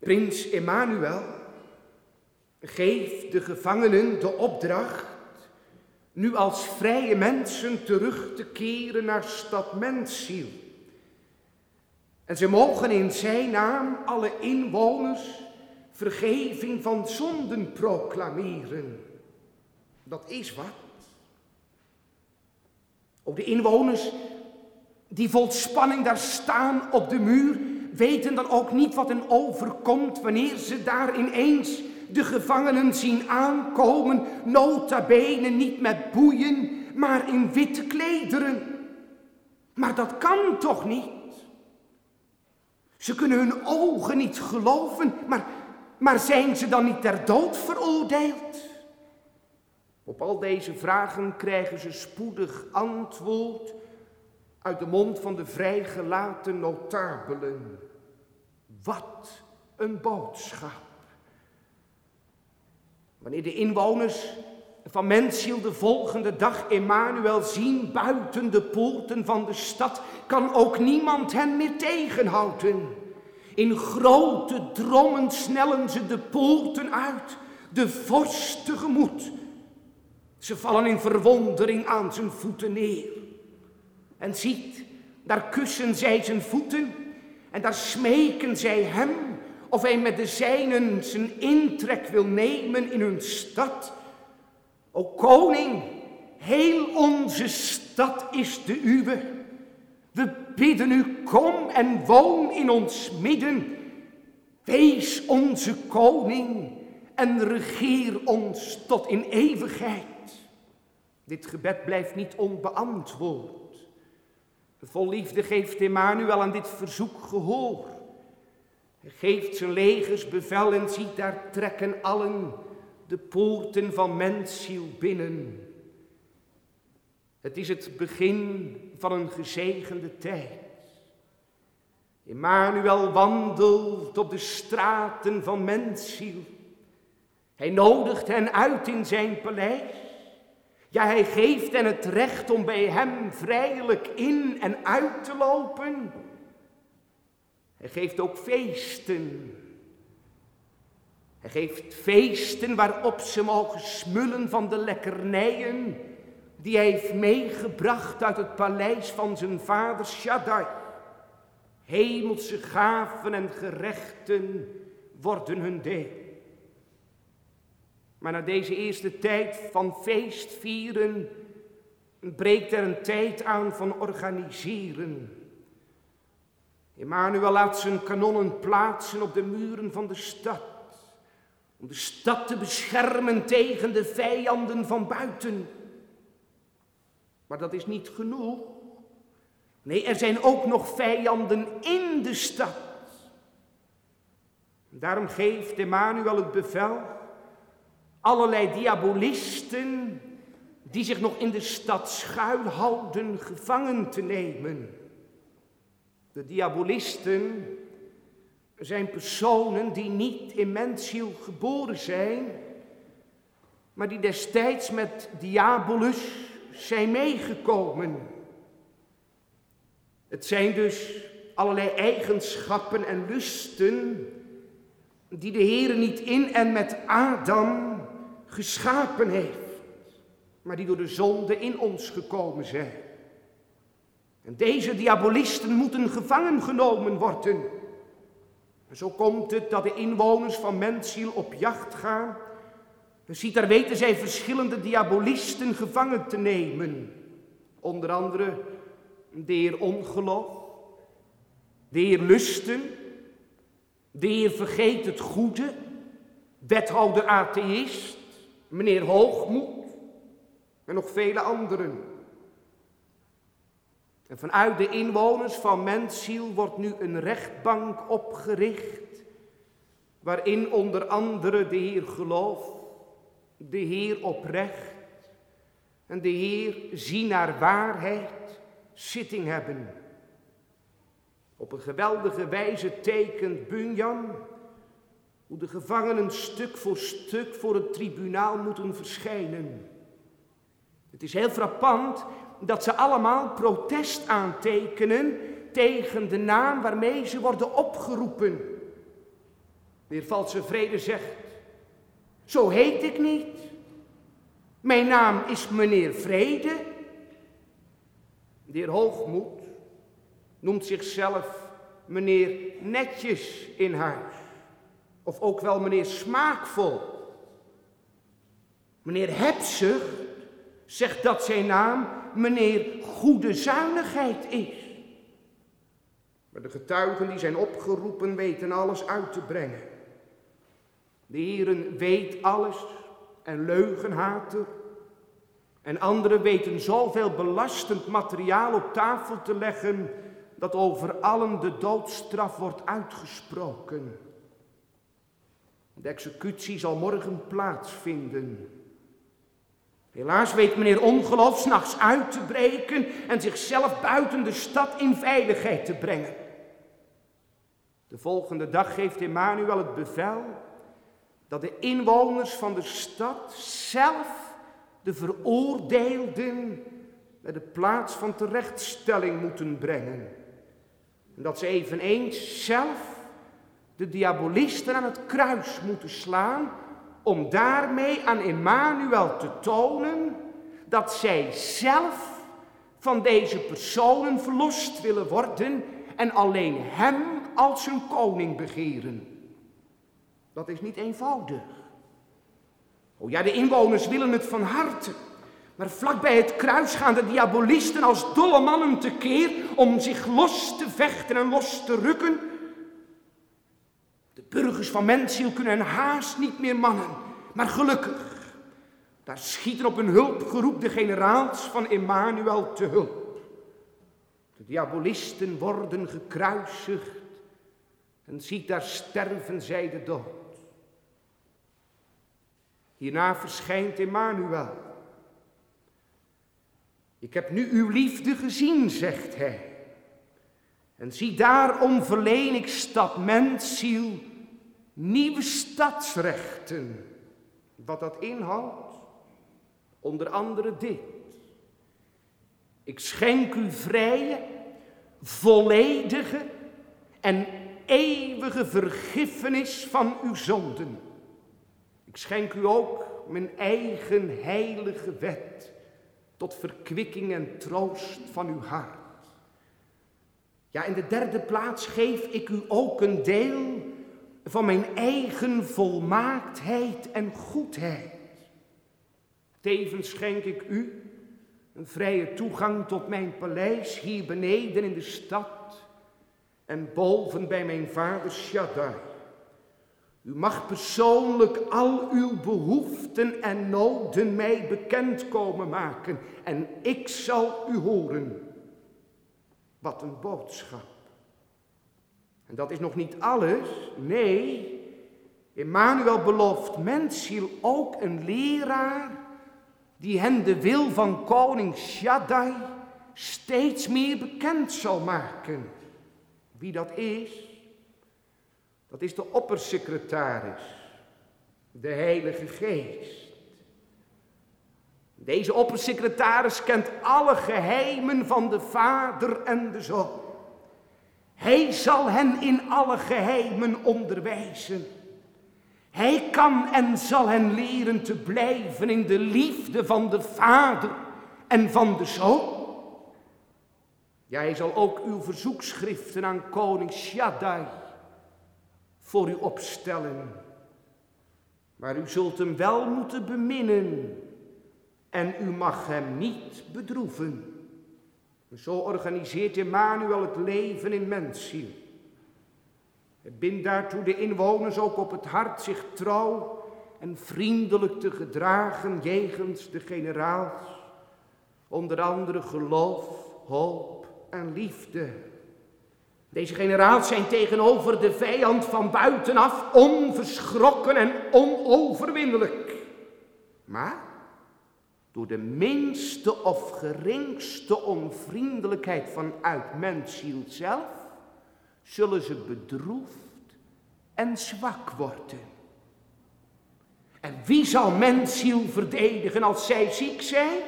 Prins Emmanuel geeft de gevangenen de opdracht nu als vrije mensen terug te keren naar stad Mensiel. En ze mogen in zijn naam alle inwoners vergeving van zonden proclameren. Dat is wat. Ook de inwoners die vol spanning daar staan op de muur, weten dan ook niet wat hen overkomt wanneer ze daar ineens de gevangenen zien aankomen, nota bene niet met boeien, maar in witte klederen. Maar dat kan toch niet? Ze kunnen hun ogen niet geloven, maar, maar zijn ze dan niet ter dood veroordeeld? Op al deze vragen krijgen ze spoedig antwoord uit de mond van de vrijgelaten notabelen. Wat een boodschap. Wanneer de inwoners van Mensiel de volgende dag Emmanuel zien buiten de poorten van de stad, kan ook niemand hen meer tegenhouden. In grote drommen snellen ze de poorten uit, de vorst tegemoet. Ze vallen in verwondering aan zijn voeten neer. En ziet, daar kussen zij zijn voeten en daar smeken zij hem of hij met de zijnen zijn intrek wil nemen in hun stad. O koning, heel onze stad is de uwe. We bidden u, kom en woon in ons midden. Wees onze koning en regeer ons tot in eeuwigheid. Dit gebed blijft niet onbeantwoord. Vol liefde geeft Emmanuel aan dit verzoek gehoor. Hij geeft zijn legers bevel en ziet daar trekken allen de poorten van mensziel binnen. Het is het begin van een gezegende tijd. Emmanuel wandelt op de straten van mensziel. Hij nodigt hen uit in zijn paleis. Ja, hij geeft hen het recht om bij hem vrijelijk in en uit te lopen. Hij geeft ook feesten. Hij geeft feesten waarop ze mogen smullen van de lekkernijen die hij heeft meegebracht uit het paleis van zijn vader Shaddai. Hemelse gaven en gerechten worden hun deel. Maar na deze eerste tijd van feestvieren breekt er een tijd aan van organiseren. Emmanuel laat zijn kanonnen plaatsen op de muren van de stad. Om de stad te beschermen tegen de vijanden van buiten. Maar dat is niet genoeg. Nee, er zijn ook nog vijanden in de stad. Daarom geeft Emmanuel het bevel allerlei diabolisten die zich nog in de stad schuilhouden gevangen te nemen. De diabolisten zijn personen die niet in mensziel geboren zijn, maar die destijds met diabolus zijn meegekomen. Het zijn dus allerlei eigenschappen en lusten die de Heer niet in en met Adam geschapen heeft, maar die door de zonde in ons gekomen zijn. En deze diabolisten moeten gevangen genomen worden. En zo komt het dat de inwoners van Mensiel op jacht gaan. En ziet, daar weten zij verschillende diabolisten gevangen te nemen. Onder andere de heer ongeloof, de heer lusten, de heer vergeet het goede, wethouder atheïst, meneer Hoogmoed en nog vele anderen. En vanuit de inwoners van Mensiel wordt nu een rechtbank opgericht, waarin onder andere de Heer geloof, de Heer oprecht en de Heer zien naar waarheid zitting hebben. Op een geweldige wijze tekent Bunyan hoe de gevangenen stuk voor stuk voor het tribunaal moeten verschijnen. Het is heel frappant dat ze allemaal protest aantekenen tegen de naam waarmee ze worden opgeroepen. De valse vrede zegt, zo heet ik niet. Mijn naam is meneer Vrede. De heer Hoogmoed noemt zichzelf meneer Netjes in huis. Of ook wel meneer Smaakvol. Meneer Hebzucht zegt dat zijn naam meneer Goede Zuinigheid is. Maar de getuigen die zijn opgeroepen weten alles uit te brengen. De Heeren weet alles en leugenhater. En anderen weten zoveel belastend materiaal op tafel te leggen dat over allen de doodstraf wordt uitgesproken. De executie zal morgen plaatsvinden. Helaas weet meneer Ongeloof s'nachts uit te breken en zichzelf buiten de stad in veiligheid te brengen. De volgende dag geeft Emmanuel het bevel dat de inwoners van de stad zelf de veroordeelden naar de plaats van terechtstelling moeten brengen. En dat ze eveneens zelf de diabolisten aan het kruis moeten slaan om daarmee aan Emmanuel te tonen dat zij zelf van deze personen verlost willen worden en alleen hem als hun koning begeren. Dat is niet eenvoudig. Oh ja, de inwoners willen het van harte. Maar vlak bij het kruis gaan de diabolisten als dolle mannen tekeer om zich los te vechten en los te rukken. Burgers van Mensiel kunnen haast niet meer mannen. Maar gelukkig, daar schieten op hun hulp geroep de generaals van Emmanuel te hulp. De diabolisten worden gekruisigd en ziet daar sterven zij de dood. Hierna verschijnt Emmanuel. Ik heb nu uw liefde gezien, zegt hij. En zie daarom verleen ik stad mensziel nieuwe stadsrechten. Wat dat inhoudt? Onder andere dit. Ik schenk u vrije, volledige en eeuwige vergiffenis van uw zonden. Ik schenk u ook mijn eigen heilige wet tot verkwikking en troost van uw hart. Ja, in de derde plaats geef ik u ook een deel van mijn eigen volmaaktheid en goedheid. Tevens schenk ik u een vrije toegang tot mijn paleis hier beneden in de stad en boven bij mijn vader Shaddai. U mag persoonlijk al uw behoeften en noden mij bekend komen maken en ik zal u horen. Wat een boodschap. En dat is nog niet alles. Nee, Emmanuel belooft mensziel ook een leraar die hen de wil van koning Shaddai steeds meer bekend zal maken. Wie dat is, dat is de oppersecretaris, de Heilige Geest. Deze oppersecretaris kent alle geheimen van de Vader en de Zoon. Hij zal hen in alle geheimen onderwijzen. Hij kan en zal hen leren te blijven in de liefde van de Vader en van de Zoon. Ja, hij zal ook uw verzoekschriften aan koning Shaddai voor u opstellen. Maar u zult hem wel moeten beminnen en u mag hem niet bedroeven. Zo organiseert Emmanuel het leven in mensziel. Het bindt daartoe de inwoners ook op het hart zich trouw en vriendelijk te gedragen jegens de generaals. Onder andere geloof, hoop en liefde. Deze generaals zijn tegenover de vijand van buitenaf onverschrokken en onoverwinnelijk. Maar door de minste of geringste onvriendelijkheid vanuit mensziel zelf, zullen ze bedroefd en zwak worden. En wie zal mensziel verdedigen als zij ziek zijn?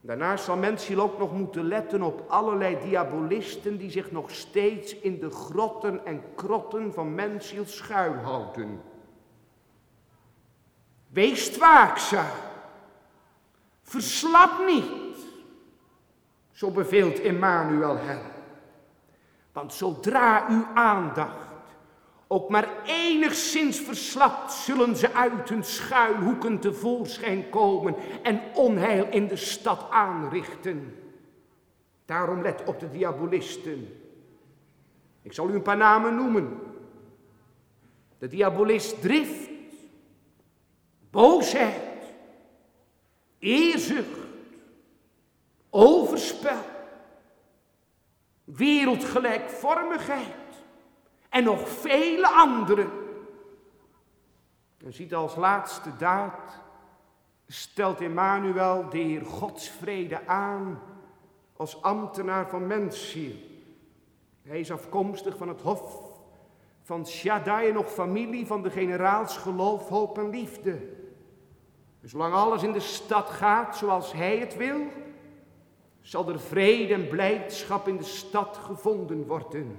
Daarnaast zal mensen ook nog moeten letten op allerlei diabolisten die zich nog steeds in de grotten en krotten van mensziel schuilhouden. Wees waakzaam. Verslap niet. Zo beveelt Emmanuel hen. Want zodra uw aandacht ook maar enigszins verslapt, zullen ze uit hun schuilhoeken tevoorschijn komen en onheil in de stad aanrichten. Daarom let op de diabolisten. Ik zal u een paar namen noemen. De diabolist drift, boosheid, eerzucht, overspel, wereldgelijkvormigheid en nog vele anderen. En ziet als laatste daad, stelt Emmanuel de Heer Gods vrede aan als ambtenaar van mensziel. Hij is afkomstig van het hof van Shaddai en nog familie van de generaals geloof, hoop en liefde. Dus zolang alles in de stad gaat zoals hij het wil, zal er vrede en blijdschap in de stad gevonden worden.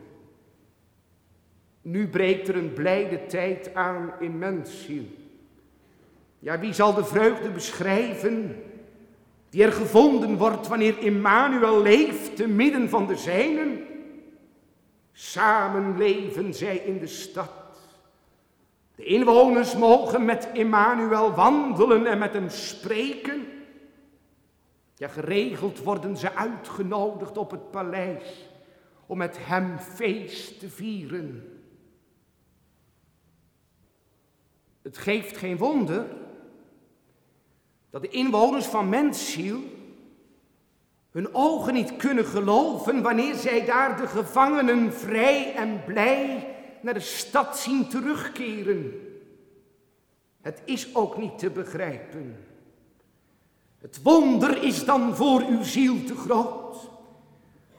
Nu breekt er een blijde tijd aan in mensziel. Ja, wie zal de vreugde beschrijven die er gevonden wordt wanneer Immanuel leeft te midden van de zijnen? Samen leven zij in de stad. De inwoners mogen met Immanuel wandelen en met hem spreken. Ja, geregeld worden ze uitgenodigd op het paleis om met hem feest te vieren. Het geeft geen wonder dat de inwoners van Mensziel hun ogen niet kunnen geloven wanneer zij daar de gevangenen vrij en blij naar de stad zien terugkeren. Het is ook niet te begrijpen. Het wonder is dan voor uw ziel te groot.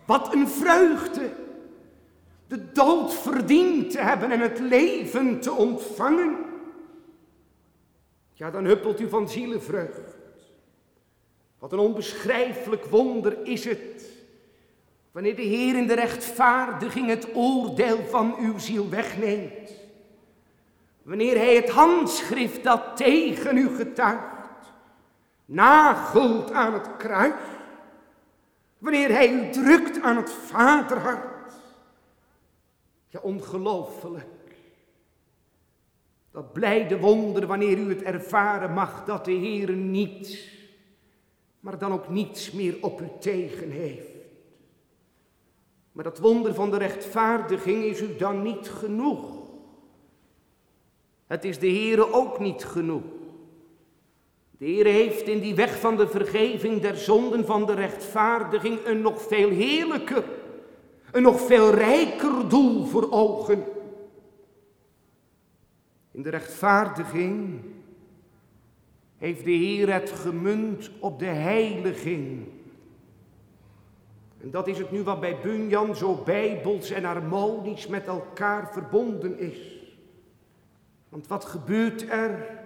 Wat een vreugde de dood verdiend te hebben en het leven te ontvangen ja, dan huppelt u van zielenvreugd. Wat een onbeschrijfelijk wonder is het, wanneer de Heer in de rechtvaardiging het oordeel van uw ziel wegneemt. Wanneer Hij het handschrift dat tegen u getuigt, nagelt aan het kruis. Wanneer Hij u drukt aan het vaderhart. Ja, ongelooflijk. Dat blijde wonder wanneer u het ervaren mag dat de Heer niet, maar dan ook niets meer op u tegen heeft. Maar dat wonder van de rechtvaardiging is u dan niet genoeg. Het is de Heere ook niet genoeg. De Heer heeft in die weg van de vergeving der zonden van de rechtvaardiging een nog veel heerlijker, een nog veel rijker doel voor ogen. In de rechtvaardiging heeft de Heer het gemunt op de heiliging. En dat is het nu wat bij Bunyan zo bijbels en harmonisch met elkaar verbonden is. Want wat gebeurt er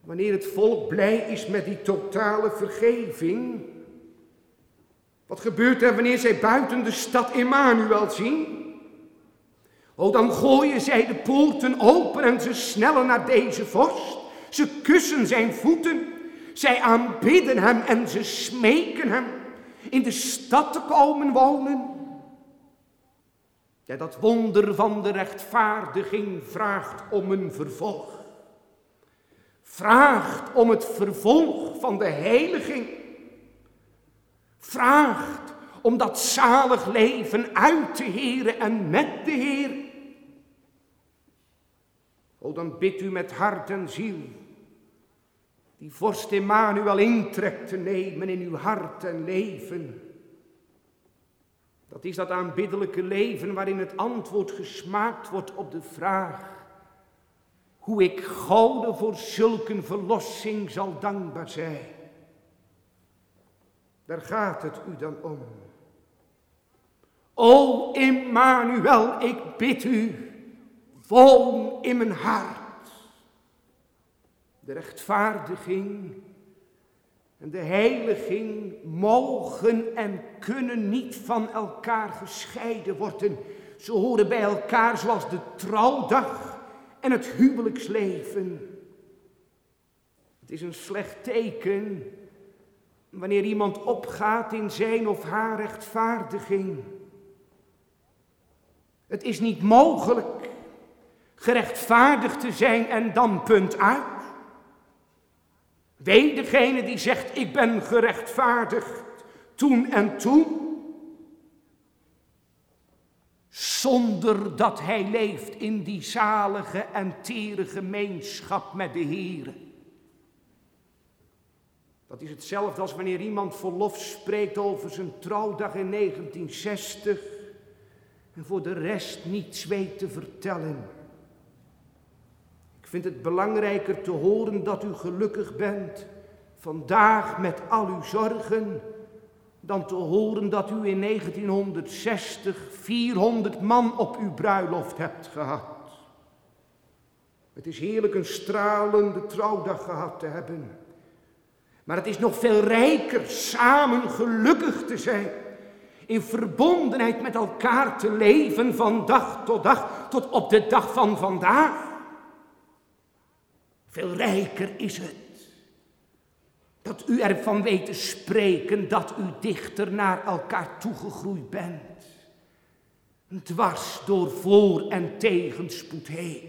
wanneer het volk blij is met die totale vergeving? Wat gebeurt er wanneer zij buiten de stad Emmanuel zien? Oh, dan gooien zij de poorten open en ze snellen naar deze vorst. Ze kussen zijn voeten. Zij aanbidden hem en ze smeken hem in de stad te komen wonen. Ja, dat wonder van de rechtvaardiging vraagt om een vervolg. Vraagt om het vervolg van de heiliging. Vraagt om dat zalig leven uit te heren en met de Heer. O, dan bid u met hart en ziel die vorst Emmanuel intrek te nemen in uw hart en leven. Dat is dat aanbiddelijke leven waarin het antwoord gesmaakt wordt op de vraag hoe ik gouden voor zulke verlossing zal dankbaar zijn. Daar gaat het u dan om. O Emmanuel, ik bid u, woon in mijn hart. De rechtvaardiging en de heiliging mogen en kunnen niet van elkaar gescheiden worden. Ze horen bij elkaar zoals de trouwdag en het huwelijksleven. Het is een slecht teken wanneer iemand opgaat in zijn of haar rechtvaardiging. Het is niet mogelijk gerechtvaardigd te zijn en dan punt uit. Wee degene die zegt, ik ben gerechtvaardigd toen en toen. Zonder dat hij leeft in die zalige en tere gemeenschap met de Heer. Dat is hetzelfde als wanneer iemand verlof spreekt over zijn trouwdag in 1960 en voor de rest niets weet te vertellen. Ik vind het belangrijker te horen dat u gelukkig bent vandaag met al uw zorgen, dan te horen dat u in 1960 400 man op uw bruiloft hebt gehad. Het is heerlijk een stralende trouwdag gehad te hebben. Maar het is nog veel rijker samen gelukkig te zijn. In verbondenheid met elkaar te leven van dag tot dag tot op de dag van vandaag. Veel rijker is het dat u ervan weet te spreken dat u dichter naar elkaar toegegroeid bent. Dwars door voor- en tegenspoed heen.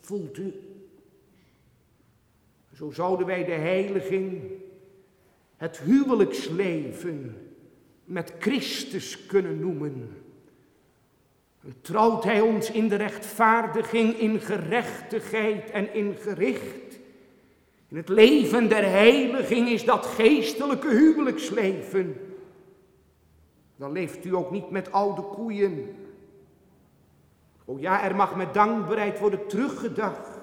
Voelt u? Zo zouden wij de heiliging, het huwelijksleven met Christus kunnen noemen. En trouwt Hij ons in de rechtvaardiging, in gerechtigheid en in gericht. Het leven der heiliging is dat geestelijke huwelijksleven. Dan leeft u ook niet met oude koeien. O ja, er mag met dankbaarheid worden teruggedacht.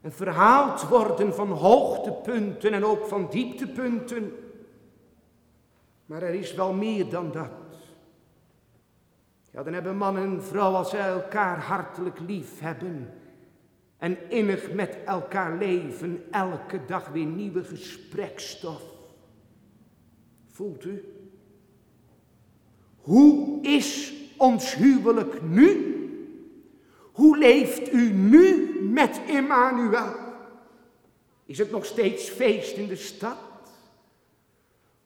En verhaald worden van hoogtepunten en ook van dieptepunten. Maar er is wel meer dan dat. Ja, dan hebben man en vrouw als zij elkaar hartelijk lief hebben en innig met elkaar leven, elke dag weer nieuwe gesprekstof. Voelt u? Hoe is ons huwelijk nu? Hoe leeft u nu met Emmanuel? Is het nog steeds feest in de stad?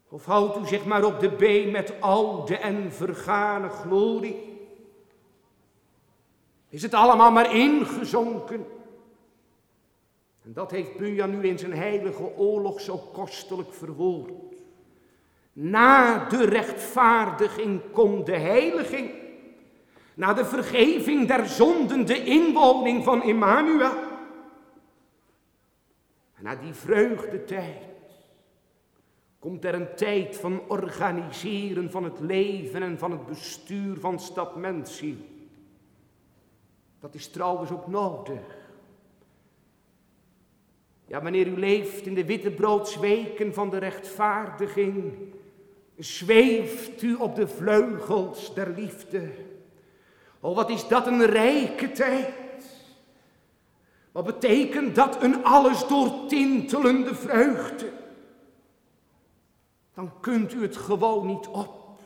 Of houdt u zich maar op de been met oude en vergane glorie? Is het allemaal maar ingezonken? En dat heeft Bunja nu in zijn heilige oorlog zo kostelijk verwoord. Na de rechtvaardiging komt de heiliging. Na de vergeving der zonden, de inwoning van Emmanuel. En na die vreugdetijd komt er een tijd van organiseren van het leven en van het bestuur van stad Mensie. Dat is trouwens ook nodig. Ja, wanneer u leeft in de wittebroodsweken van de rechtvaardiging, zweeft u op de vleugels der liefde. Oh, wat is dat een rijke tijd. Wat betekent dat een alles doortintelende vreugde? Dan kunt u het gewoon niet op.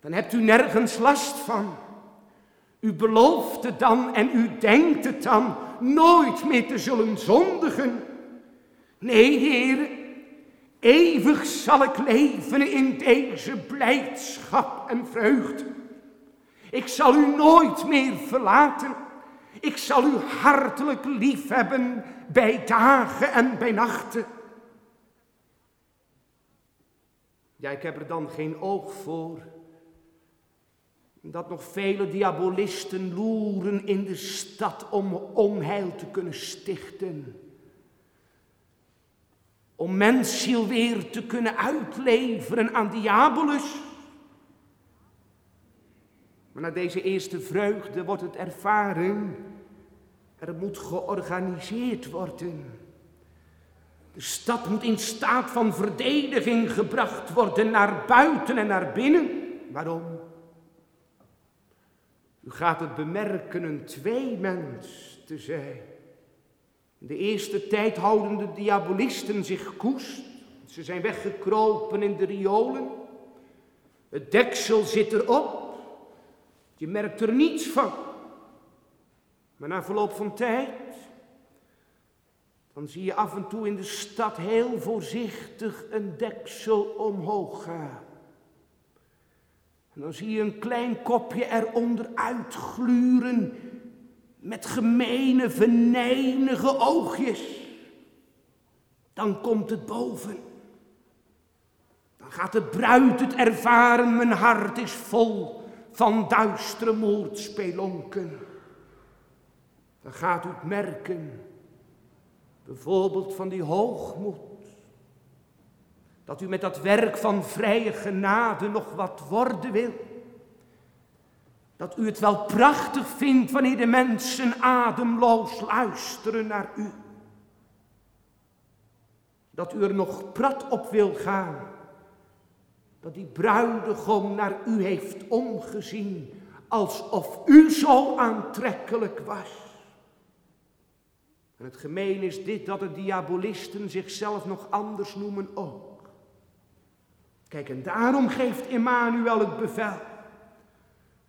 Dan hebt u nergens last van. U belooft het dan en u denkt het dan nooit meer te zullen zondigen. Nee, Heer, eeuwig zal ik leven in deze blijdschap en vreugde. Ik zal u nooit meer verlaten. Ik zal u hartelijk lief hebben bij dagen en bij nachten. Ja, ik heb er dan geen oog voor dat nog vele diabolisten loeren in de stad om onheil te kunnen stichten. Om mensziel weer te kunnen uitleveren aan diabolus. Maar na deze eerste vreugde wordt het ervaren, er moet georganiseerd worden. De stad moet in staat van verdediging gebracht worden naar buiten en naar binnen. Waarom? U gaat het bemerken een tweemens te zijn. In de eerste tijd houden de diabolisten zich koest. Ze zijn weggekropen in de riolen. Het deksel zit erop. Je merkt er niets van. Maar na verloop van tijd, dan zie je af en toe in de stad heel voorzichtig een deksel omhoog gaan. En dan zie je een klein kopje eronder uitgluren met gemene, venijnige oogjes. Dan komt het boven. Dan gaat de bruid het ervaren, mijn hart is vol van duistere moordspelonken. Dan gaat u het merken, bijvoorbeeld van die hoogmoed. Dat u met dat werk van vrije genade nog wat worden wil. Dat u het wel prachtig vindt wanneer de mensen ademloos luisteren naar u. Dat u er nog prat op wil gaan. Dat die bruidegom naar u heeft omgezien alsof u zo aantrekkelijk was. En het gemeen is dit dat de diabolisten zichzelf nog anders noemen ook. Kijk, en daarom geeft Emmanuel het bevel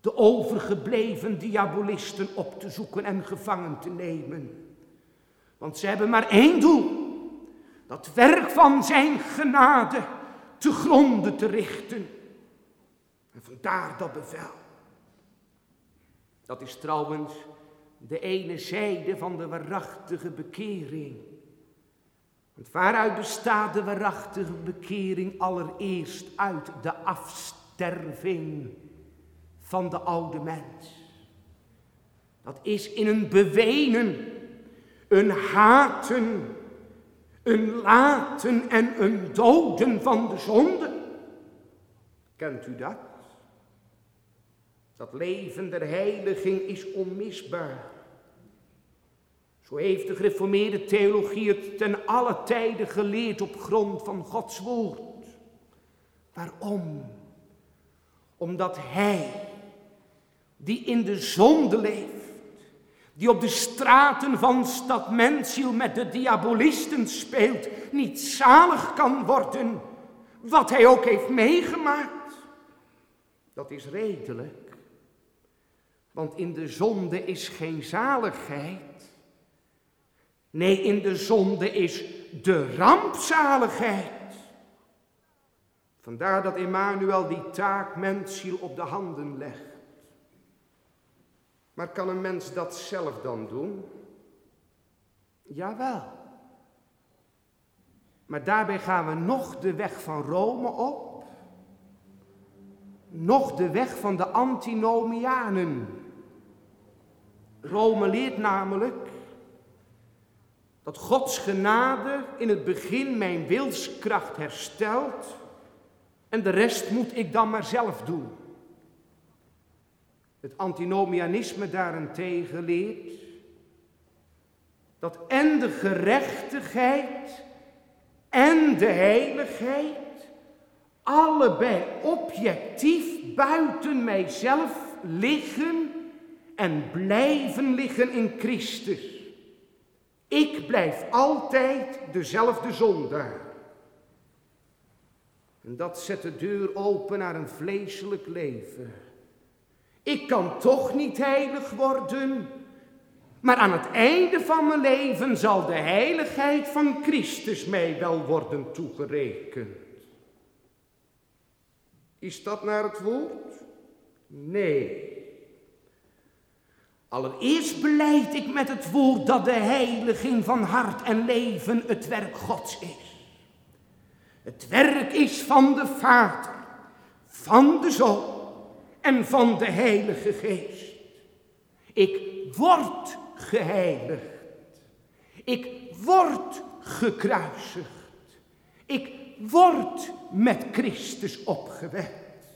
de overgebleven diabolisten op te zoeken en gevangen te nemen. Want ze hebben maar één doel, dat werk van zijn genade te gronden te richten. En vandaar dat bevel. Dat is trouwens de ene zijde van de waarachtige bekering. Want waaruit bestaat de waarachtige bekering allereerst uit de afsterving van de oude mens. Dat is in een bewenen, een haten, een laten en een doden van de zonde. Kent u dat? Dat leven der heiliging is onmisbaar. Zo heeft de gereformeerde theologie het ten alle tijden geleerd op grond van Gods woord. Waarom? Omdat Hij, die in de zonde leeft, die op de straten van stad Mensiel met de diabolisten speelt, niet zalig kan worden, wat hij ook heeft meegemaakt. Dat is redelijk, want in de zonde is geen zaligheid. Nee, in de zonde is de rampzaligheid. Vandaar dat Emmanuel die taak Mensiel op de handen legt. Maar kan een mens dat zelf dan doen? Jawel. Maar daarbij gaan we nog de weg van Rome op, nog de weg van de antinomianen. Rome leert namelijk dat Gods genade in het begin mijn wilskracht herstelt en de rest moet ik dan maar zelf doen. Het antinomianisme daarentegen leert dat en de gerechtigheid en de heiligheid allebei objectief buiten mijzelf liggen en blijven liggen in Christus. Ik blijf altijd dezelfde zondaar. En dat zet de deur open naar een vleeselijk leven. Ik kan toch niet heilig worden, maar aan het einde van mijn leven zal de heiligheid van Christus mij wel worden toegerekend. Is dat naar het woord? Nee. Allereerst beleid ik met het woord dat de heiliging van hart en leven het werk Gods is. Het werk is van de Vader, van de Zoon en van de Heilige Geest. Ik word geheiligd. Ik word gekruisigd. Ik word met Christus opgewekt.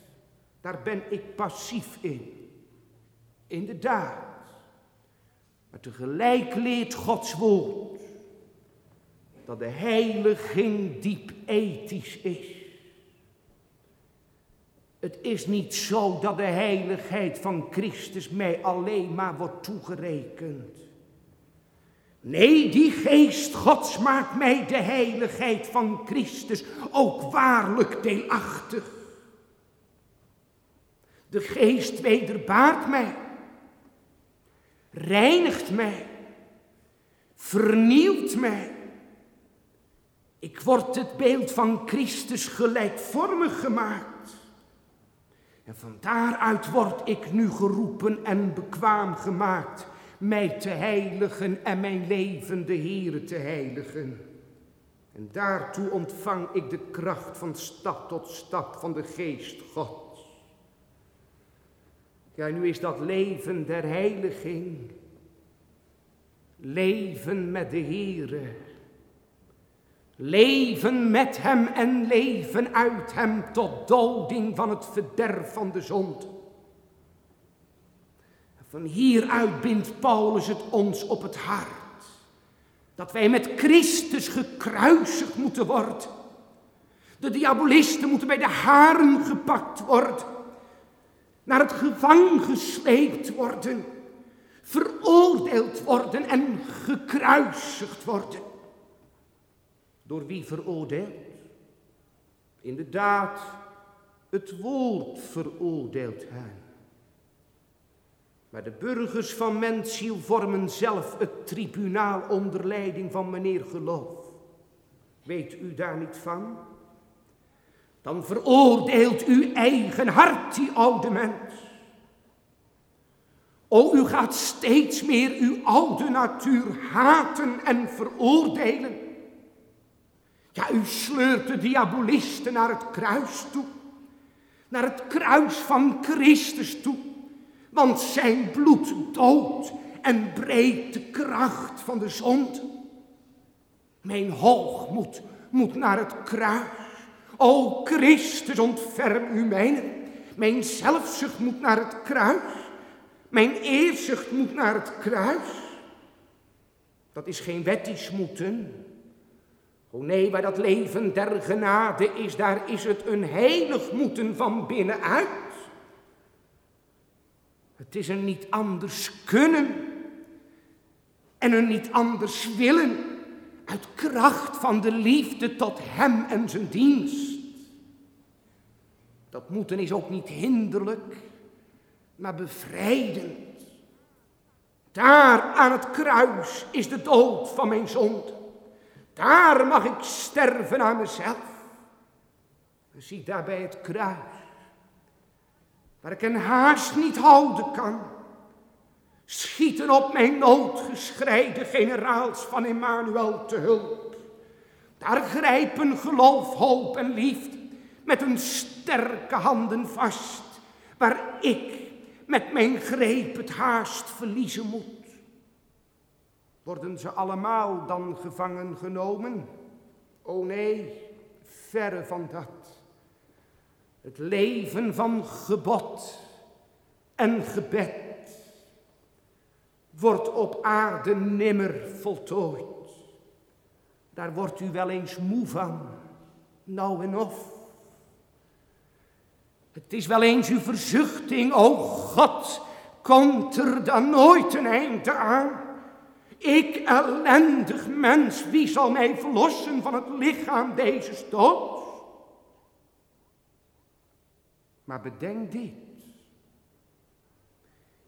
Daar ben ik passief in. Inderdaad. Maar tegelijk leert Gods woord dat de heiliging diep ethisch is. Het is niet zo dat de heiligheid van Christus mij alleen maar wordt toegerekend. Nee, die geest Gods maakt mij de heiligheid van Christus ook waarlijk deelachtig. De geest wederbaart mij, reinigt mij, vernieuwt mij. Ik word het beeld van Christus gelijkvormig gemaakt. En van daaruit word ik nu geroepen en bekwaam gemaakt mij te heiligen en mijn levende Heere te heiligen. En daartoe ontvang ik de kracht van stap tot stap van de geest God. Ja, nu is dat leven der heiliging. Leven met de Heere. Leven met Hem en leven uit Hem tot doding van het verderf van de zond. Van hieruit bindt Paulus het ons op het hart. Dat wij met Christus gekruisigd moeten worden. De diabolisten moeten bij de haren gepakt worden. Naar het gevang gesleept worden. Veroordeeld worden en gekruisigd worden. Door wie veroordeeld? Inderdaad, het woord veroordeelt hen. Maar de burgers van Mensiel vormen zelf het tribunaal onder leiding van meneer Geloof. Weet u daar niet van? Dan veroordeelt uw eigen hart die oude mens. O, u gaat steeds meer uw oude natuur haten en veroordelen. Ja, u sleurt de diabolisten naar het kruis toe. Naar het kruis van Christus toe want zijn bloed dood en breekt de kracht van de zond. Mijn hoogmoed moet naar het kruis. O Christus, ontferm u mijn. Mijn zelfzucht moet naar het kruis. Mijn eerzucht moet naar het kruis. Dat is geen wettisch moeten. O nee, waar dat leven der genade is, daar is het een heilig moeten van binnenuit. Het is een niet anders kunnen en een niet anders willen uit kracht van de liefde tot Hem en zijn dienst. Dat moeten is ook niet hinderlijk, maar bevrijdend. Daar aan het kruis is de dood van mijn zonde. Daar mag ik sterven aan mezelf. Zie daar bij het kruis waar ik een haast niet houden kan. Schieten op mijn noodgeschreide generaals van Emmanuel te hulp. Daar grijpen geloof, hoop en liefde met hun sterke handen vast, waar ik met mijn greep het haast verliezen moet. Worden ze allemaal dan gevangen genomen? O nee, verre van dat. Het leven van gebod en gebed wordt op aarde nimmer voltooid. Daar wordt u wel eens moe van, nou en of. Het is wel eens uw verzuchting, o God, komt er dan nooit een einde aan? Ik, ellendig mens, wie zal mij verlossen van het lichaam deze dood? Maar bedenk dit.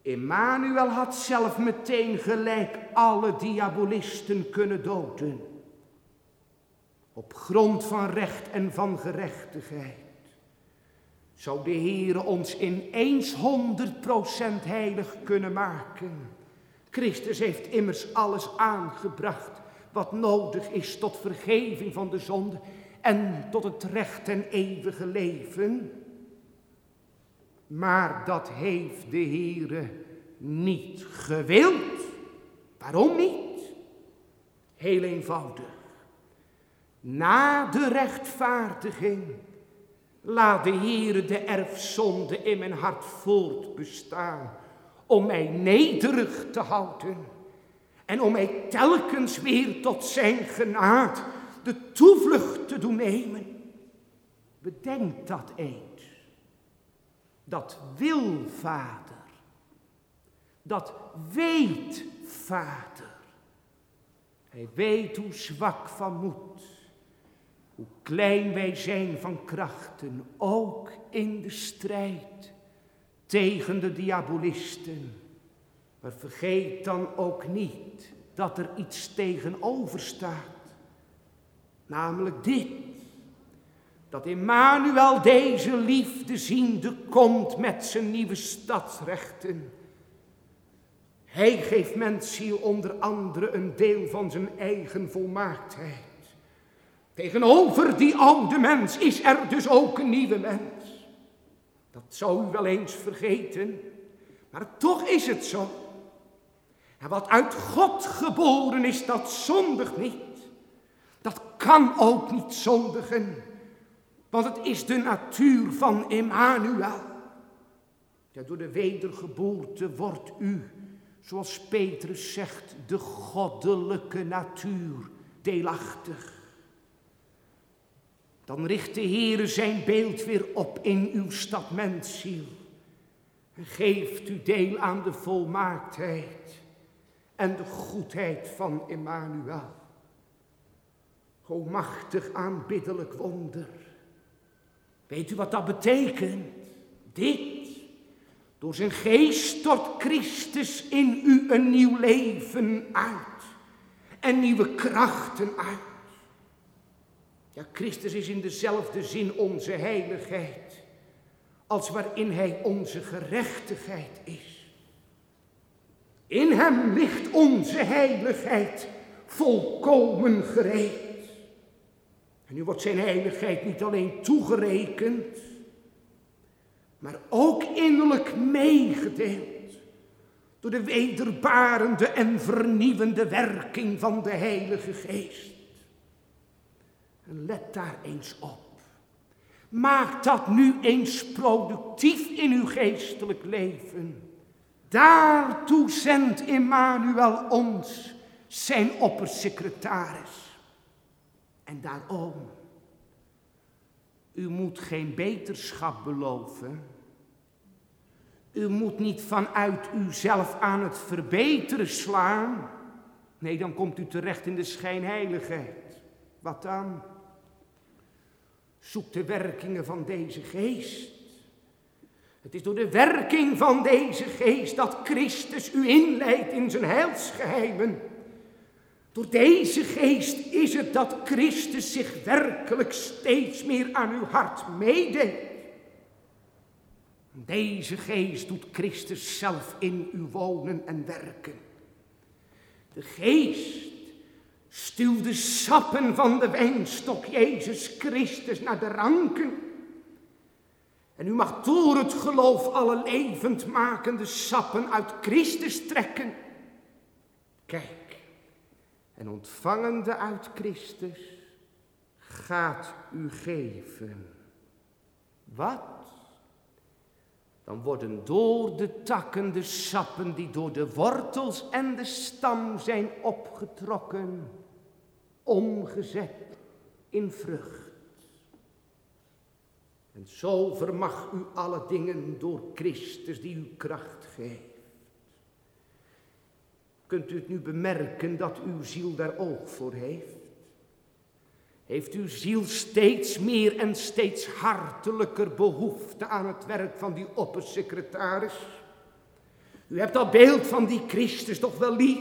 Emmanuel had zelf meteen gelijk alle diabolisten kunnen doden. Op grond van recht en van gerechtigheid. Zou de Heere ons ineens honderd procent heilig kunnen maken. Christus heeft immers alles aangebracht wat nodig is tot vergeving van de zonde en tot het recht en eeuwige leven. Maar dat heeft de Heere niet gewild. Waarom niet? Heel eenvoudig. Na de rechtvaardiging laat de Heere de erfzonde in mijn hart voortbestaan om mij nederig te houden en om mij telkens weer tot zijn genaad de toevlucht te doen nemen. Bedenk dat eens. Dat wil Vader. Dat weet Vader. Hij weet hoe zwak van moed, hoe klein wij zijn van krachten, ook in de strijd tegen de diabolisten. Maar vergeet dan ook niet dat er iets tegenover staat. Namelijk dit. Dat Emmanuel deze liefde ziende komt met zijn nieuwe stadsrechten. Hij geeft mensen onder andere een deel van zijn eigen volmaaktheid. Tegenover die oude mens is er dus ook een nieuwe mens. Dat zou u wel eens vergeten, maar toch is het zo. En wat uit God geboren is, dat zondigt niet. Dat kan ook niet zondigen, want het is de natuur van Emmanuel. Door de wedergeboorte wordt u, zoals Petrus zegt, de goddelijke natuur deelachtig. Dan richt de Heere zijn beeld weer op in uw stad mensziel. En geeft u deel aan de volmaaktheid en de goedheid van Emmanuel. O machtig aanbiddelijk wonder. Weet u wat dat betekent? Dit. Door zijn geest stort Christus in u een nieuw leven uit. En nieuwe krachten uit. Ja, Christus is in dezelfde zin onze heiligheid. Als waarin hij onze gerechtigheid is. In hem ligt onze heiligheid volkomen gereed. En nu wordt zijn heiligheid niet alleen toegerekend, maar ook innerlijk meegedeeld door de wederbarende en vernieuwende werking van de Heilige Geest. En let daar eens op. Maak dat nu eens productief in uw geestelijk leven. Daartoe zendt Emmanuel ons, zijn oppersecretaris. En daarom, u moet geen beterschap beloven. U moet niet vanuit uzelf aan het verbeteren slaan. Nee, dan komt u terecht in de schijnheiligheid. Wat dan? Zoek de werkingen van deze geest. Het is door de werking van deze geest dat Christus u inleidt in zijn heilsgeheimen. Door deze geest is het dat Christus zich werkelijk steeds meer aan uw hart meedeelt. Deze geest doet Christus zelf in u wonen en werken. De geest stuwt de sappen van de wijnstok Jezus Christus naar de ranken en u mag door het geloof alle levendmakende sappen uit Christus trekken. Kijk, en ontvangende uit Christus gaat u geven. Wat? Dan worden door de takken de sappen die door de wortels en de stam zijn opgetrokken, omgezet in vrucht. En zo vermag u alle dingen door Christus die u kracht geeft. Kunt u het nu bemerken dat uw ziel daar oog voor heeft? Heeft uw ziel steeds meer en steeds hartelijker behoefte aan het werk van die oppersecretaris? U hebt dat beeld van die Christus toch wel lief?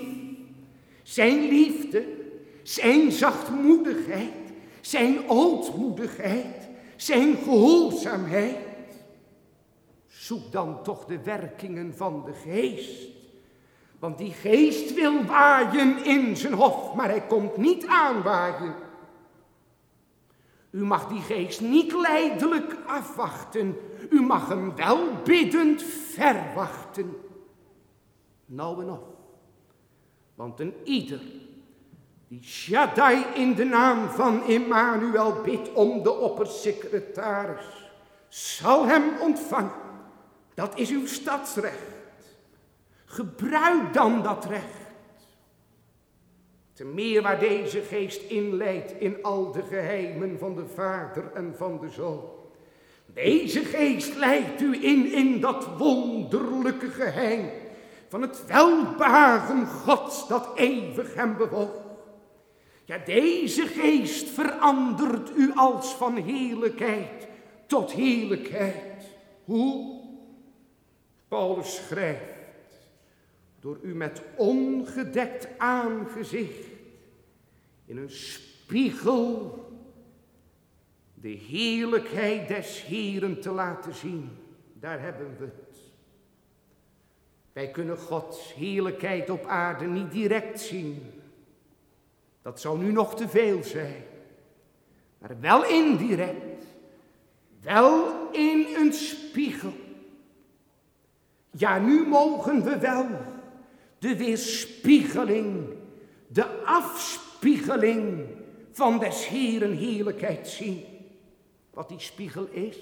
Zijn liefde, zijn zachtmoedigheid, zijn ootmoedigheid, zijn gehoorzaamheid. Zoek dan toch de werkingen van de geest. Want die geest wil waaien in zijn hof, maar hij komt niet aanwaaien. U mag die geest niet leidelijk afwachten. U mag hem wel biddend verwachten. Nou en of. Want een ieder Shaddai in de naam van Emmanuel bidt om de oppersecretaris, zal hem ontvangen. Dat is uw stadsrecht. Gebruik dan dat recht. Te meer waar deze geest inleidt in al de geheimen van de Vader en van de Zoon. Deze geest leidt u in, in dat wonderlijke geheim van het welbehagen Gods dat eeuwig hem bewoog. Ja, deze geest verandert u als van heerlijkheid tot heerlijkheid. Hoe? Paulus schrijft, door u met ongedekt aangezicht in een spiegel de heerlijkheid des Heeren te laten zien. Daar hebben we het. Wij kunnen Gods heerlijkheid op aarde niet direct zien. Dat zou nu nog te veel zijn. Maar wel indirect. Wel in een spiegel. Ja, nu mogen we wel de weerspiegeling, de afspiegeling van des Heeren heerlijkheid zien. Wat die spiegel is.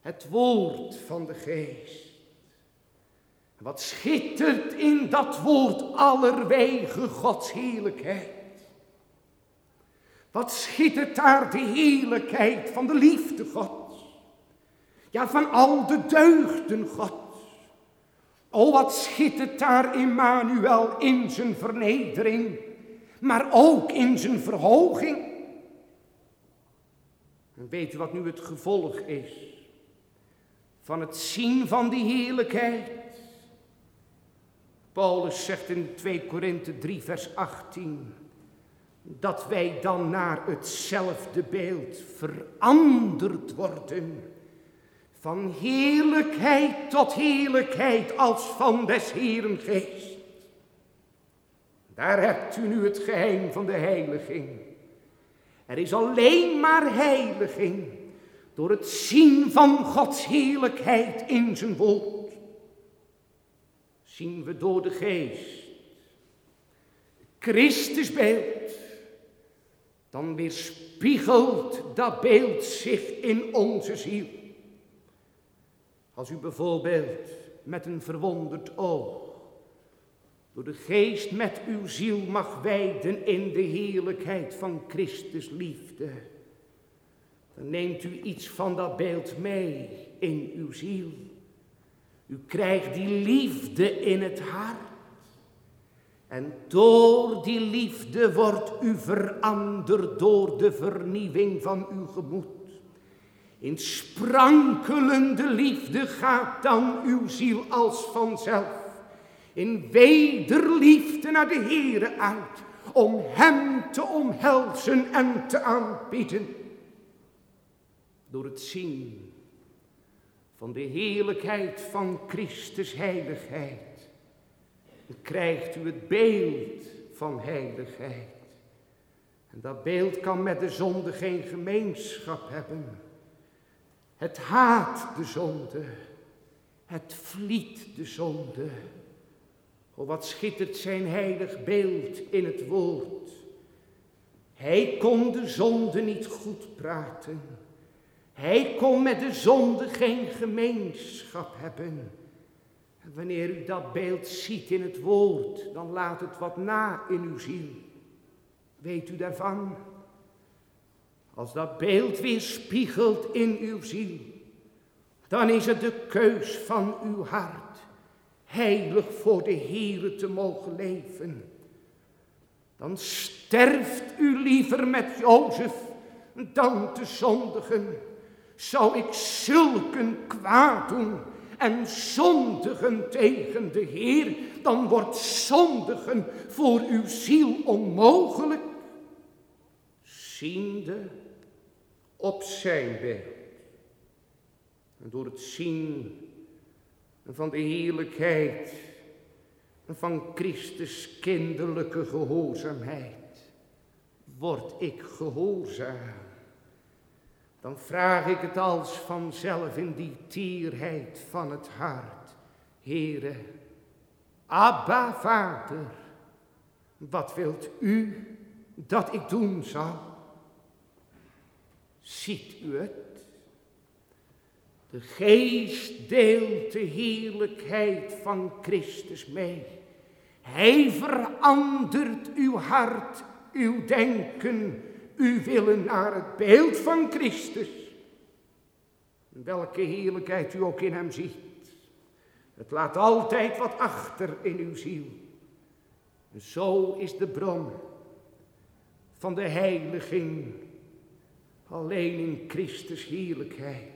Het woord van de geest. Wat schittert in dat woord allerwege Gods heerlijkheid. Wat schittert daar de heerlijkheid van de liefde Gods. Ja, van al de deugden Gods. O, wat schittert daar Immanuel in zijn vernedering, maar ook in zijn verhoging. En weet u wat nu het gevolg is van het zien van die heerlijkheid? Paulus zegt in 2 Korinthe 3, vers 18, dat wij dan naar hetzelfde beeld veranderd worden. Van heerlijkheid tot heerlijkheid als van des Heeren geest. Daar hebt u nu het geheim van de heiliging. Er is alleen maar heiliging door het zien van Gods heerlijkheid in zijn woord zien we door de geest Christus beeld, dan weerspiegelt dat beeld zich in onze ziel. Als u bijvoorbeeld met een verwonderd oog door de geest met uw ziel mag wijden in de heerlijkheid van Christus liefde, dan neemt u iets van dat beeld mee in uw ziel. U krijgt die liefde in het hart. En door die liefde wordt u veranderd door de vernieuwing van uw gemoed. In sprankelende liefde gaat dan uw ziel als vanzelf in wederliefde naar de Heere uit, om Hem te omhelzen en te aanbieden. Door het zien van de heerlijkheid van Christus heiligheid. Dan krijgt u het beeld van heiligheid. En dat beeld kan met de zonde geen gemeenschap hebben. Het haat de zonde. Het vliet de zonde. O, wat schittert zijn heilig beeld in het woord. Hij kon de zonde niet goed praten. Hij kon met de zonde geen gemeenschap hebben. En wanneer u dat beeld ziet in het woord, dan laat het wat na in uw ziel. Weet u daarvan? Als dat beeld weer spiegelt in uw ziel, dan is het de keus van uw hart, heilig voor de Heere te mogen leven. Dan sterft u liever met Jozef dan te zondigen zou ik zulken kwaad doen en zondigen tegen de Heer, dan wordt zondigen voor uw ziel onmogelijk. Ziende op zijn beeld. En door het zien van de heerlijkheid van Christus kinderlijke gehoorzaamheid, word ik gehoorzaam dan vraag ik het als vanzelf in die tierheid van het hart. Heere, Abba Vader, wat wilt u dat ik doen zal? Ziet u het? De geest deelt de heerlijkheid van Christus mee. Hij verandert uw hart, uw denken, u willen naar het beeld van Christus. Welke heerlijkheid u ook in hem ziet. Het laat altijd wat achter in uw ziel. Zo is de bron van de heiliging alleen in Christus heerlijkheid.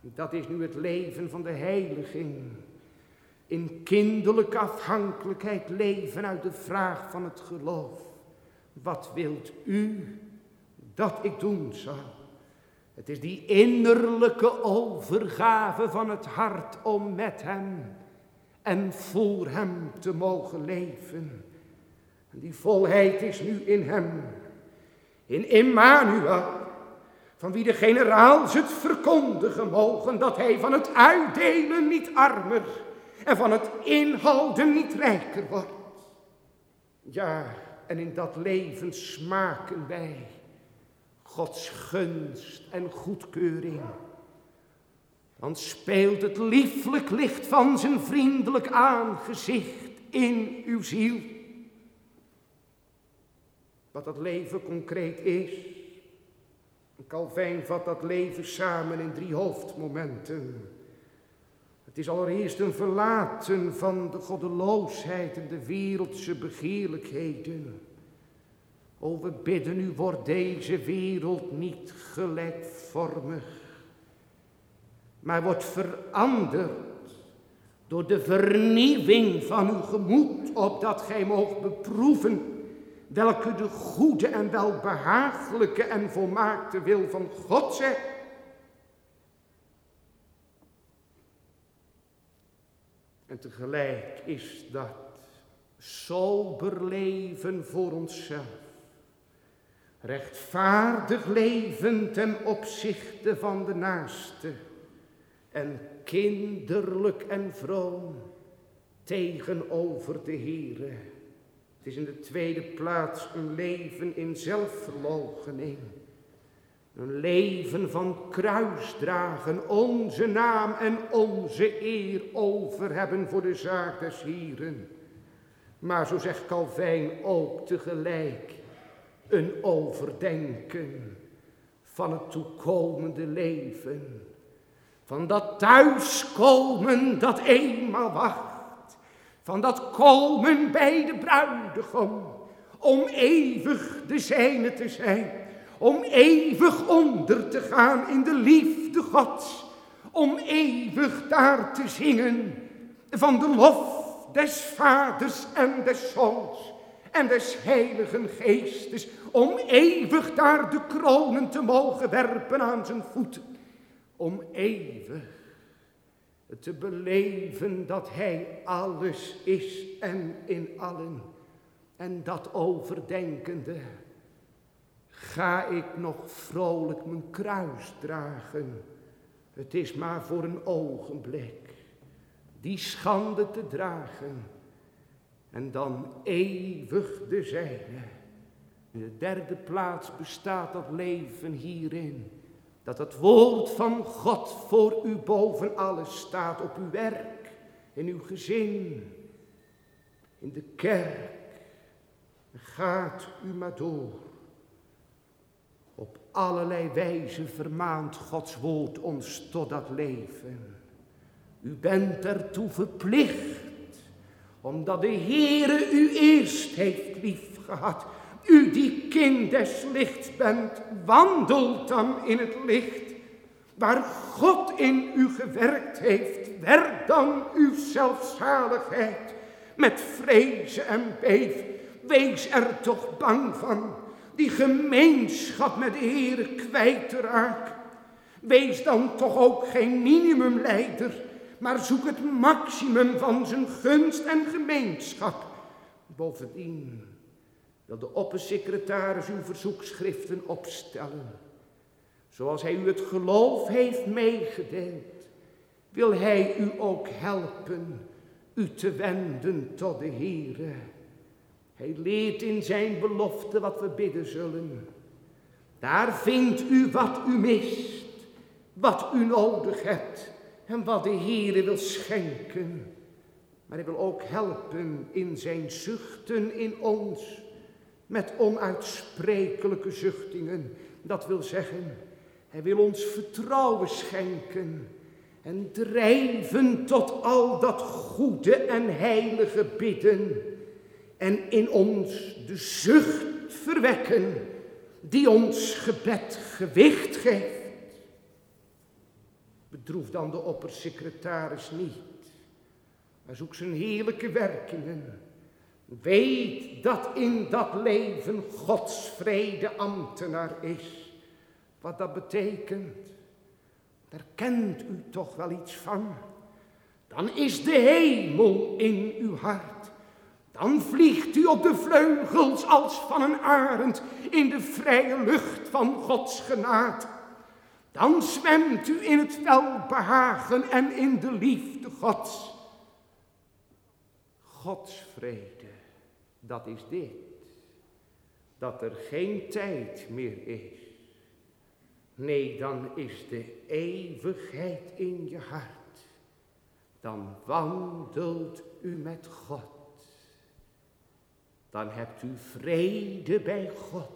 Dat is nu het leven van de heiliging. In kinderlijke afhankelijkheid leven uit de vraag van het geloof. Wat wilt u dat ik doen zal? Het is die innerlijke overgave van het hart om met hem en voor hem te mogen leven. En die volheid is nu in hem, in Emmanuel, van wie de generaals het verkondigen mogen dat hij van het uitdelen niet armer en van het inhouden niet rijker wordt. Ja, en in dat leven smaken wij Gods gunst en goedkeuring. Dan speelt het lieflijk licht van zijn vriendelijk aangezicht in uw ziel. Wat dat leven concreet is. Calvijn vat dat leven samen in drie hoofdmomenten. Het is allereerst een verlaten van de goddeloosheid en de wereldse begeerlijkheden. O, we bidden u, wordt deze wereld niet gelijkvormig, maar wordt veranderd door de vernieuwing van uw gemoed, opdat gij moogt beproeven welke de goede en welbehagelijke en volmaakte wil van God zegt. En tegelijk is dat sober leven voor onszelf rechtvaardig leven ten opzichte van de naaste en kinderlijk en vroom tegenover de Heere. Het is in de tweede plaats een leven in zelfverloochening. Een leven van kruisdragen, onze naam en onze eer over hebben voor de zaak des Hieren. Maar zo zegt Calvijn ook tegelijk, een overdenken van het toekomende leven. Van dat thuiskomen dat eenmaal wacht. Van dat komen bij de bruidegom. Om eeuwig de zijne te zijn. Om eeuwig onder te gaan in de liefde Gods. Om eeuwig daar te zingen van de lof des vaders en des zoons en des heiligen geestes, om eeuwig daar de kronen te mogen werpen aan zijn voeten, om eeuwig te beleven dat hij alles is en in allen, en dat overdenkende, ga ik nog vrolijk mijn kruis dragen. Het is maar voor een ogenblik die schande te dragen en dan eeuwig de zijne. In de derde plaats bestaat dat leven hierin. Dat het woord van God voor u boven alles staat op uw werk, in uw gezin, in de kerk. Gaat u maar door. Op allerlei wijze vermaant Gods woord ons tot dat leven. U bent ertoe verplicht omdat de Heere u eerst heeft liefgehad. U die kind des lichts bent, wandelt dan in het licht. Waar God in u gewerkt heeft, werk dan uw zelfzaligheid met vrezen en beef. Wees er toch bang van, die gemeenschap met de Heere kwijt te. Wees dan toch ook geen minimumleider maar zoek het maximum van zijn gunst en gemeenschap. Bovendien wil de oppersecretaris uw verzoekschriften opstellen. Zoals hij u het geloof heeft meegedeeld, wil hij u ook helpen u te wenden tot de Heere. Hij leert in zijn belofte wat we bidden zullen. Daar vindt u wat u mist, wat u nodig hebt en wat de Heere wil schenken. Maar hij wil ook helpen in zijn zuchten in ons. Met onuitsprekelijke zuchtingen. Dat wil zeggen, hij wil ons vertrouwen schenken. En drijven tot al dat goede en heilige bidden. en in ons de zucht verwekken die ons gebed gewicht geeft. Bedroef dan de oppersecretaris niet, maar zoek zijn heerlijke werkingen. Weet dat in dat leven Gods vrede ambtenaar is. Wat dat betekent, daar kent u toch wel iets van. Dan is de hemel in uw hart. Dan vliegt u op de vleugels als van een arend in de vrije lucht van Gods genaad. Dan zwemt u in het welbehagen en in de liefde Gods. Gods vrede, dat is dit. Dat er geen tijd meer is. Nee, dan is de eeuwigheid in je hart. Dan wandelt u met God dan hebt u vrede bij God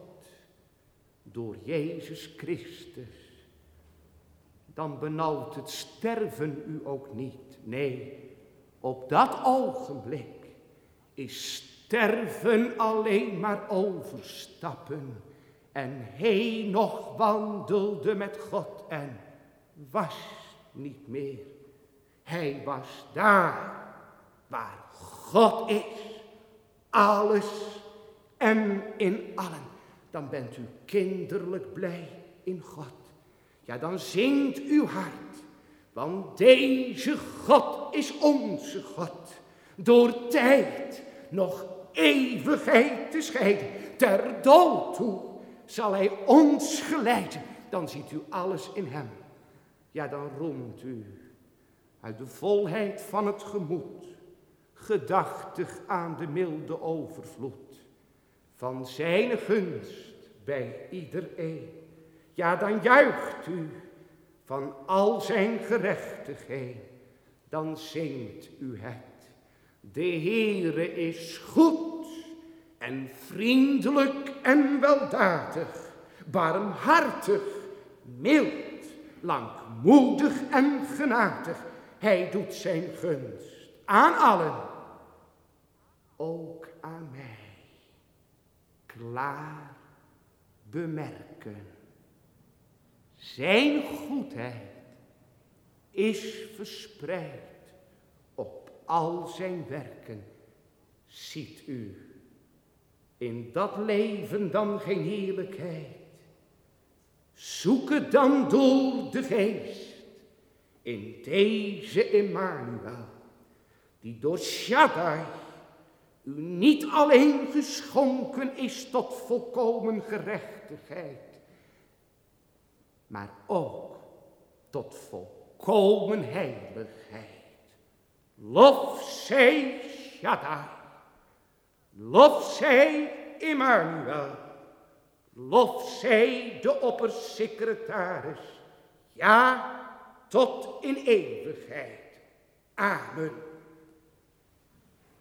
door Jezus Christus. Dan benauwt het sterven u ook niet. Nee, op dat ogenblik is sterven alleen maar overstappen. En hij nog wandelde met God en was niet meer. Hij was daar waar God is alles en in allen. Dan bent u kinderlijk blij in God. Ja, dan zingt uw hart. Want deze God is onze God. Door tijd nog eeuwigheid te scheiden. Ter dood toe zal hij ons geleiden. Dan ziet u alles in hem. Ja, dan roemt u uit de volheid van het gemoed gedachtig aan de milde overvloed van zijn gunst bij iedereen. Ja, dan juicht u van al zijn gerechtigheid, dan zingt u het. De Heere is goed en vriendelijk en weldadig, barmhartig, mild, langmoedig en genadig. Hij doet zijn gunst aan allen ook aan mij klaar bemerken. Zijn goedheid is verspreid op al zijn werken. Ziet u in dat leven dan geen heerlijkheid? Zoek het dan door de geest in deze Emmanuel, die door Shaddai u niet alleen geschonken is tot volkomen gerechtigheid, maar ook tot volkomen heiligheid. Lof zij Shaddai, lof zij Emmanuel, lof zij de oppersecretaris, ja, tot in eeuwigheid. Amen.